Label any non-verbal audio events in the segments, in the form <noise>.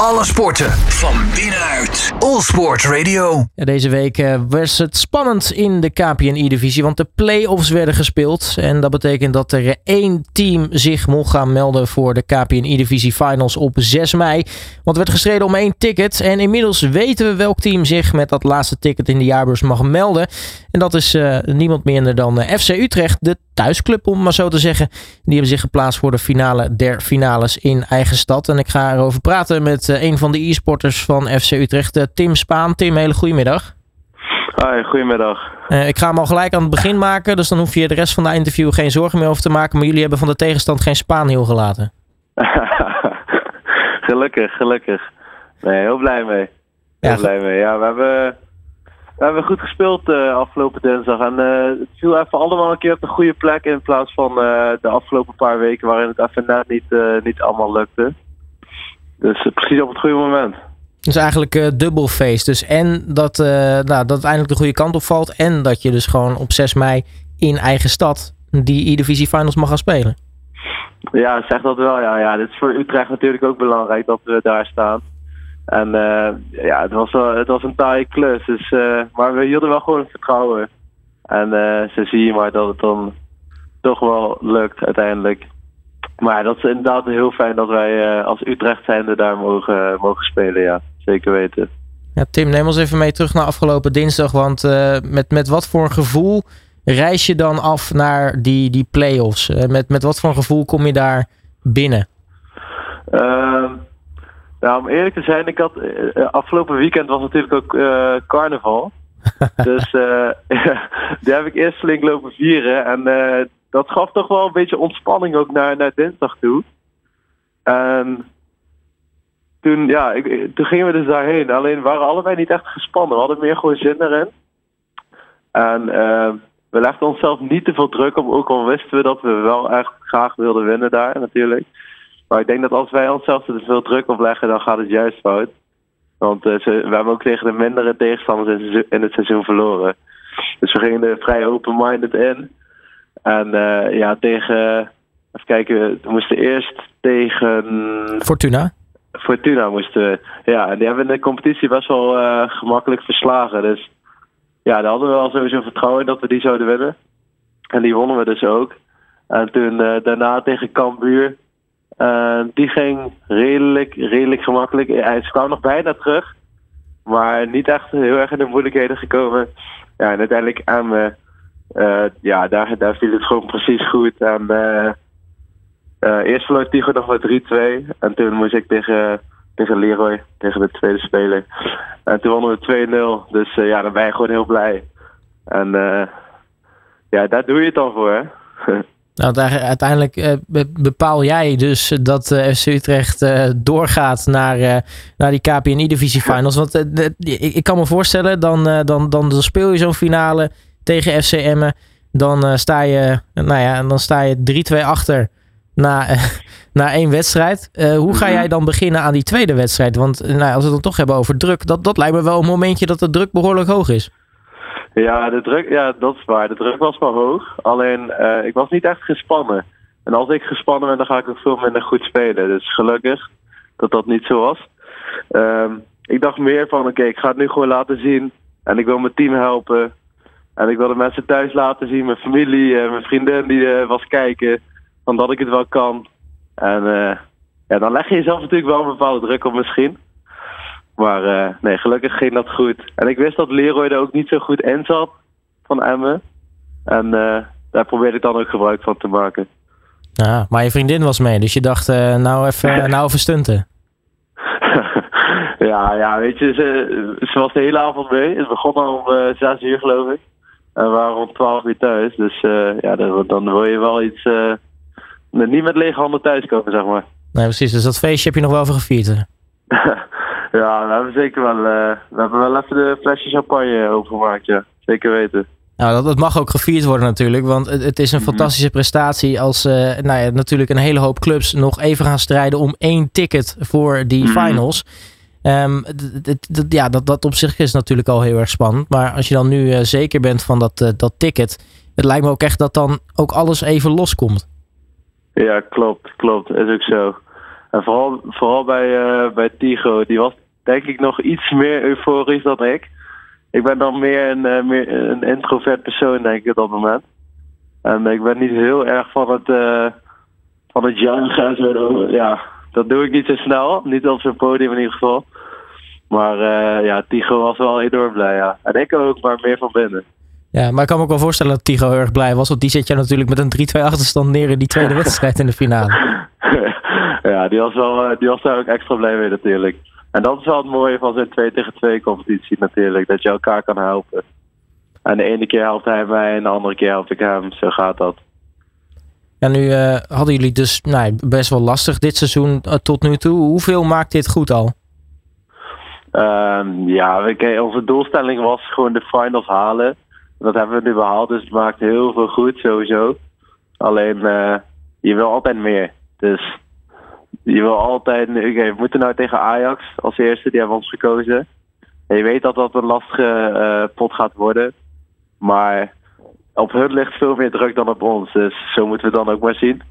Alle sporten van binnenuit. All Sport Radio. Ja, deze week eh, was het spannend in de KPNI-divisie, want de play-offs werden gespeeld. En dat betekent dat er één team zich mocht gaan melden voor de KPNI-divisie finals op 6 mei. Want er werd gestreden om één ticket. En inmiddels weten we welk team zich met dat laatste ticket in de jaarbeurs mag melden. En dat is uh, niemand minder dan uh, FC Utrecht, de thuisclub om maar zo te zeggen. Die hebben zich geplaatst voor de finale der finales in eigen stad. En ik ga erover praten met uh, een van de e-sporters van FC Utrecht, Tim Spaan. Tim, hele goedemiddag. Hoi, goedemiddag. ik ga hem al gelijk aan het begin maken, dus dan hoef je de rest van de interview geen zorgen meer over te maken. Maar jullie hebben van de tegenstand geen Spaan heel gelaten. <laughs> gelukkig, gelukkig. Nee, heel blij mee. Heel ja, blij mee. Ja, we hebben we hebben goed gespeeld uh, afgelopen dinsdag. En uh, het viel even allemaal een keer op de goede plek in plaats van de afgelopen paar weken waarin het even net niet, niet allemaal lukte. Dus precies op het goede moment. Dus eigenlijk dubbel feest. Dus en dat, nou, dat het eindelijk de goede kant op valt. En dat je dus gewoon op 6 mei in eigen stad die E-Divisie Finals mag gaan spelen. Ja, zeg dat wel. Ja, ja, dit is voor Utrecht natuurlijk ook belangrijk dat we daar staan. En uh, ja, het was, wel, het was een taaie klus. Dus, uh, maar we hielden wel gewoon vertrouwen. En uh, zo zie je maar dat het dan toch wel lukt uiteindelijk. Maar dat is inderdaad heel fijn dat wij als Utrecht zijnde daar mogen, mogen spelen. Ja, zeker weten. Ja, Tim, neem ons even mee terug naar afgelopen dinsdag. Want met, met wat voor een gevoel reis je dan af naar die, die play-offs? met, met wat voor een gevoel kom je daar binnen? Ehm, nou, om eerlijk te zijn, ik had, afgelopen weekend was natuurlijk ook carnaval. <laughs> dus <laughs> die heb ik eerst flink lopen vieren. En dat gaf toch wel een beetje ontspanning ook naar, naar dinsdag toe. En toen, ja, ik, toen gingen we dus daarheen. Alleen waren allebei niet echt gespannen. We hadden meer gewoon zin erin. En we legden onszelf niet te veel druk op. Ook al wisten we dat we wel echt graag wilden winnen daar natuurlijk. Maar ik denk dat als wij onszelf er veel druk op leggen, dan gaat het juist fout. Want ze, we hebben ook tegen de mindere tegenstanders in, het seizoen verloren. Dus we gingen er vrij open-minded in. En uh, ja, tegen. Even kijken, we moesten eerst tegen. Fortuna? Fortuna moesten we. Ja, en die hebben de competitie best wel uh, gemakkelijk verslagen. Dus ja, daar hadden we wel sowieso vertrouwen dat we die zouden winnen. En die wonnen we dus ook. En toen daarna tegen Cambuur uh, die ging redelijk, redelijk gemakkelijk. Hij kwam nog bijna terug. Maar niet echt heel erg in de moeilijkheden gekomen. Ja, en uiteindelijk aan ja, daar, daar viel het gewoon precies goed. En uh, eerst verloor Tigo nog met 3-2. En toen moest ik tegen, tegen Leroy, tegen de tweede speler. En toen wonnen we 2-0. Dus ja, dan ben je gewoon heel blij. En ja, daar doe je het dan voor, hè. <laughs> Nou, uiteindelijk uh, bepaal jij dus dat FC Utrecht doorgaat naar, naar die KPNI-divisie finals. Want ik kan me voorstellen, dan, dan, dan, dan speel je zo'n finale tegen FC Emmen. Dan, sta je, nou ja, dan sta je 3-2 achter na, <laughs> na één wedstrijd. hoe ga jij dan beginnen aan die tweede wedstrijd? Want nou, als we het dan toch hebben over druk, dat, dat lijkt me wel een momentje dat de druk behoorlijk hoog is. Ja, de druk, ja, dat is waar. De druk was wel hoog. Alleen, ik was niet echt gespannen. En als ik gespannen ben, dan ga ik ook veel minder goed spelen. Dus gelukkig dat dat niet zo was. Um, ik dacht meer van, oké, ik ga het nu gewoon laten zien. En ik wil mijn team helpen. En ik wil de mensen thuis laten zien. Mijn familie, en mijn vriendin die uh, was kijken. Van dat ik het wel kan. En uh, ja, dan leg je jezelf natuurlijk wel een bepaalde druk op misschien. Maar uh, nee, gelukkig ging dat goed. En ik wist dat Leroy er ook niet zo goed in zat van Emmen. En uh, daar probeerde ik dan ook gebruik van te maken. Ja, maar je vriendin was mee, dus je dacht, uh, nou, even, <laughs> nou even stunten. <laughs> ja, ja, weet je, ze, ze, was de hele avond mee. Het begon al om zes uur, geloof ik. En we waren om twaalf uur thuis. Dus ja, dan, dan, wil je wel iets... niet met lege handen thuiskomen, zeg maar. Nee, precies. Dus dat feestje heb je nog wel even gevierd, <laughs> Ja, we hebben zeker wel. Uh, we hebben wel even de flesje champagne overgemaakt, ja. Zeker weten. Nou, dat, dat mag ook gevierd worden natuurlijk, want het, het is een mhm. fantastische prestatie als uh, nou ja, natuurlijk een hele hoop clubs nog even gaan strijden om één ticket voor die mm finals. Um, ja, dat, dat op zich is natuurlijk al heel erg spannend. Maar als je dan nu uh, zeker bent van dat, uh, dat ticket, het lijkt me ook echt dat dan ook alles even loskomt. Ja, klopt, klopt. Is ook zo. En vooral, vooral bij, uh, bij Tigo, die was denk ik nog iets meer euforisch dan ik. Ik ben dan meer een, meer een introvert persoon, denk ik, op dat moment. En ik ben niet heel erg van het, van het zo. Ja, dat doe ik niet zo snel. Niet op zo'n podium in ieder geval. Maar ja, Tigo was wel enorm blij, ja. En ik ook, maar meer van binnen. Ja, maar ik kan me ook wel voorstellen dat Tigo heel erg blij was. Want die zet je natuurlijk met een 3-2 achterstand neer in die tweede <laughs> wedstrijd in de finale. <laughs> ja, die was, wel, die was daar ook extra blij mee natuurlijk. En dat is wel het mooie van zo'n 2 tegen 2 competitie natuurlijk. Dat je elkaar kan helpen. En de ene keer helpt hij mij en de andere keer help ik hem. Zo gaat dat. Ja, nu uh, hadden jullie dus nou, best wel lastig dit seizoen uh, tot nu toe. Hoeveel maakt dit goed al? Um, ja, we, onze doelstelling was gewoon de finals halen. Dat hebben we nu behaald, dus het maakt heel veel goed sowieso. Alleen, uh, je wil altijd meer. Dus je wil altijd. We moeten nou tegen Ajax als eerste, die hebben ons gekozen. En je weet dat dat een lastige uh, pot gaat worden. Maar op hun ligt veel meer druk dan op ons. Dus zo moeten we dan ook maar zien.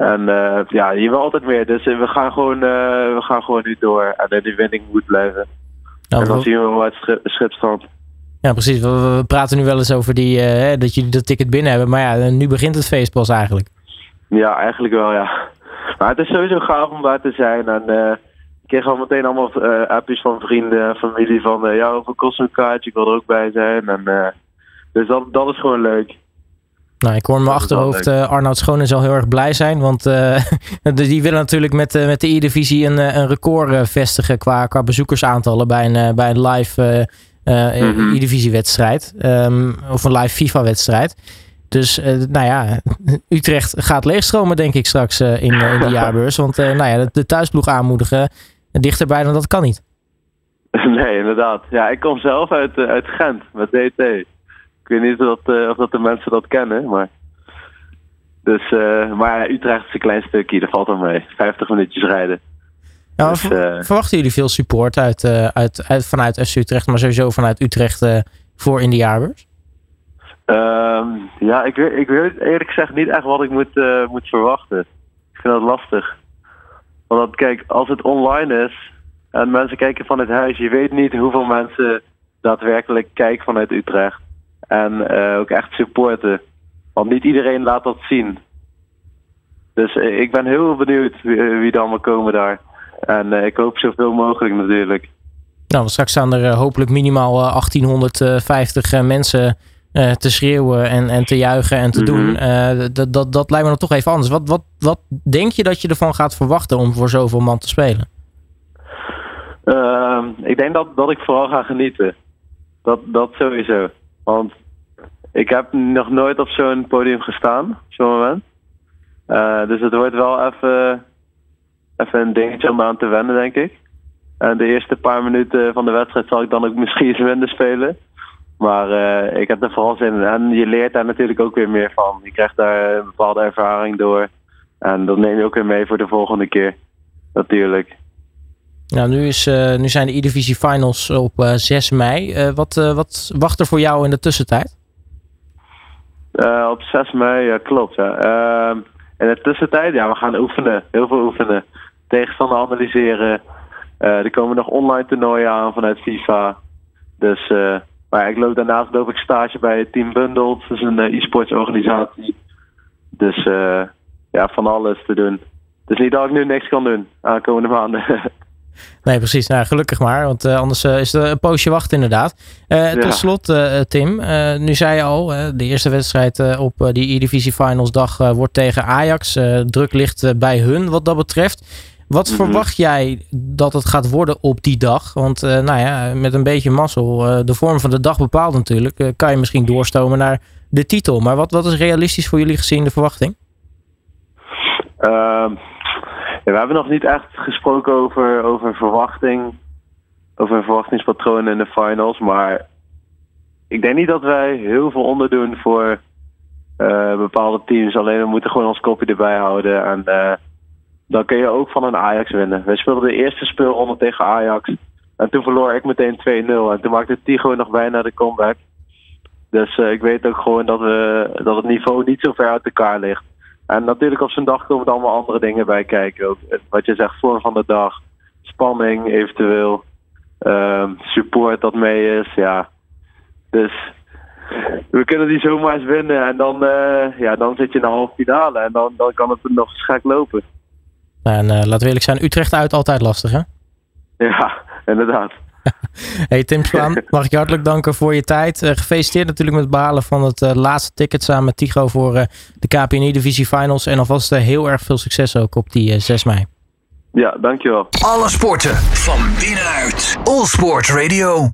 En uh, ja, je wil altijd meer. Dus we gaan gewoon, uh, we gaan gewoon nu door. En die winning moet blijven. Nou, en dan zien we wel uit schipstand. Ja, precies. We, praten nu wel eens over die, uh, dat jullie dat ticket binnen hebben. Maar ja, nu begint het feest pas eigenlijk. Ja, eigenlijk wel, ja. Maar het is sowieso gaaf om daar te zijn. En ik kreeg al meteen allemaal appjes van vrienden en familie van... Ja, hoeveel kost een kaartje? Ik wil er ook bij zijn. En, dus dat, dat is gewoon leuk. Nou, ik hoor in mijn achterhoofd uh, Arnoud Schoon zal heel erg blij zijn. Want uh, <laughs> die willen natuurlijk met, uh, met de E-divisie een, een record vestigen qua, qua bezoekersaantallen bij een, bij een live mm E-divisiewedstrijd. Um, of een live FIFA-wedstrijd. Dus nou ja, <laughs> Utrecht gaat leegstromen denk ik straks in, in de <laughs> jaarbeurs. Want nou ja, de, de thuisploeg aanmoedigen dichterbij dan dat kan niet. Nee, inderdaad. Ja, ik kom zelf uit, uit Gent met DT. Ik weet niet of dat, of dat de mensen dat kennen, maar... Dus, uh, maar Utrecht is een klein stukje, dat valt wel mee. 50 minuutjes rijden. Ja, dus, uh, verwachten jullie veel support uit, uit, uit, vanuit FC Utrecht, maar sowieso vanuit Utrecht voor in de jaarbeurs? Um, ja, ik weet, ik weet eerlijk gezegd niet echt wat ik moet, moet verwachten. Ik vind dat lastig. Want kijk, als het online is en mensen kijken van het huis, je weet niet hoeveel mensen daadwerkelijk kijken vanuit Utrecht. En uh, ook echt supporten. Want niet iedereen laat dat zien. Dus uh, ik ben heel benieuwd wie, wie dan allemaal komen daar. En ik hoop zoveel mogelijk natuurlijk. Nou, straks staan er hopelijk minimaal 1850 mensen te schreeuwen en, en te juichen en te mm -hmm. doen. dat, dat, dat lijkt me nog toch even anders. Wat, wat, wat denk je dat je ervan gaat verwachten om voor zoveel man te spelen? Ehm, ik denk dat, dat ik vooral ga genieten. Dat, dat sowieso. Want ik heb nog nooit op zo'n podium gestaan, op zo'n moment. Uh, dus het wordt wel even, even een dingetje om aan te wennen, denk ik. En de eerste paar minuten van de wedstrijd zal ik dan ook misschien eens minder spelen. Maar uh, ik heb er vooral zin in. En je leert daar natuurlijk ook weer meer van. Je krijgt daar een bepaalde ervaring door. En dat neem je ook weer mee voor de volgende keer. Natuurlijk. Nou, nu, is, uh, nu zijn de E-Divisie Finals op uh, 6 mei. Uh, wat, wat wacht er voor jou in de tussentijd? op 6 mei, klopt. Ja. Ehm, in de tussentijd, ja, we gaan oefenen. Heel veel oefenen. Tegenstander analyseren. er komen nog online toernooien aan vanuit FIFA. Dus, maar ik loop daarnaast loop ik stage bij Team Bundled. Dat is een e-sports organisatie. Dus ja, van alles te doen. Dus niet dat ik nu niks kan doen aankomende maanden. <laughs> Nee, precies. Nou, gelukkig maar. Want uh, anders uh, is er een poosje wachten inderdaad. Uh, tot slot, Tim. nu zei je al, de eerste wedstrijd op die E-Divisie Finals dag wordt tegen Ajax. druk ligt bij hun wat dat betreft. Wat mm -hmm. verwacht jij dat het gaat worden op die dag? Want nou ja, met een beetje mazzel, de vorm van de dag bepaalt natuurlijk. kan je misschien doorstomen naar de titel. Maar wat, wat is realistisch voor jullie gezien de verwachting? We hebben nog niet echt gesproken over, over verwachting. Over een verwachtingspatroon in de finals. Maar ik denk niet dat wij heel veel onderdoen voor uh, bepaalde teams. Alleen we moeten gewoon ons kopje erbij houden. En uh, dan kun je ook van een Ajax winnen. We speelden de eerste speelronde tegen Ajax. En toen verloor ik meteen 2-0. En toen maakte Tigo nog bijna de comeback. Dus uh, ik weet ook gewoon dat, we, dat het niveau niet zo ver uit elkaar ligt. En natuurlijk op zo'n dag komen er allemaal andere dingen bij kijken. Wat je zegt, vorm van de dag, spanning eventueel, ehm, support dat mee is. Ja. Dus we kunnen die zomaar eens winnen. En dan, eh, ja, dan zit je in de halve finale. En dan, dan kan het nog eens gek lopen. En uh, laten we eerlijk zijn, Utrecht uit altijd lastig hè? Ja, inderdaad. <laughs> hey Tim Spaan, <laughs> mag ik je hartelijk danken voor je tijd. Uh, gefeliciteerd natuurlijk met het behalen van het uh, laatste ticket samen met Tigo voor uh, de KPNI Divisie Finals. En alvast heel erg veel succes ook op die 6 mei. Ja, dankjewel. Alle sporten van binnenuit. All Sport Radio.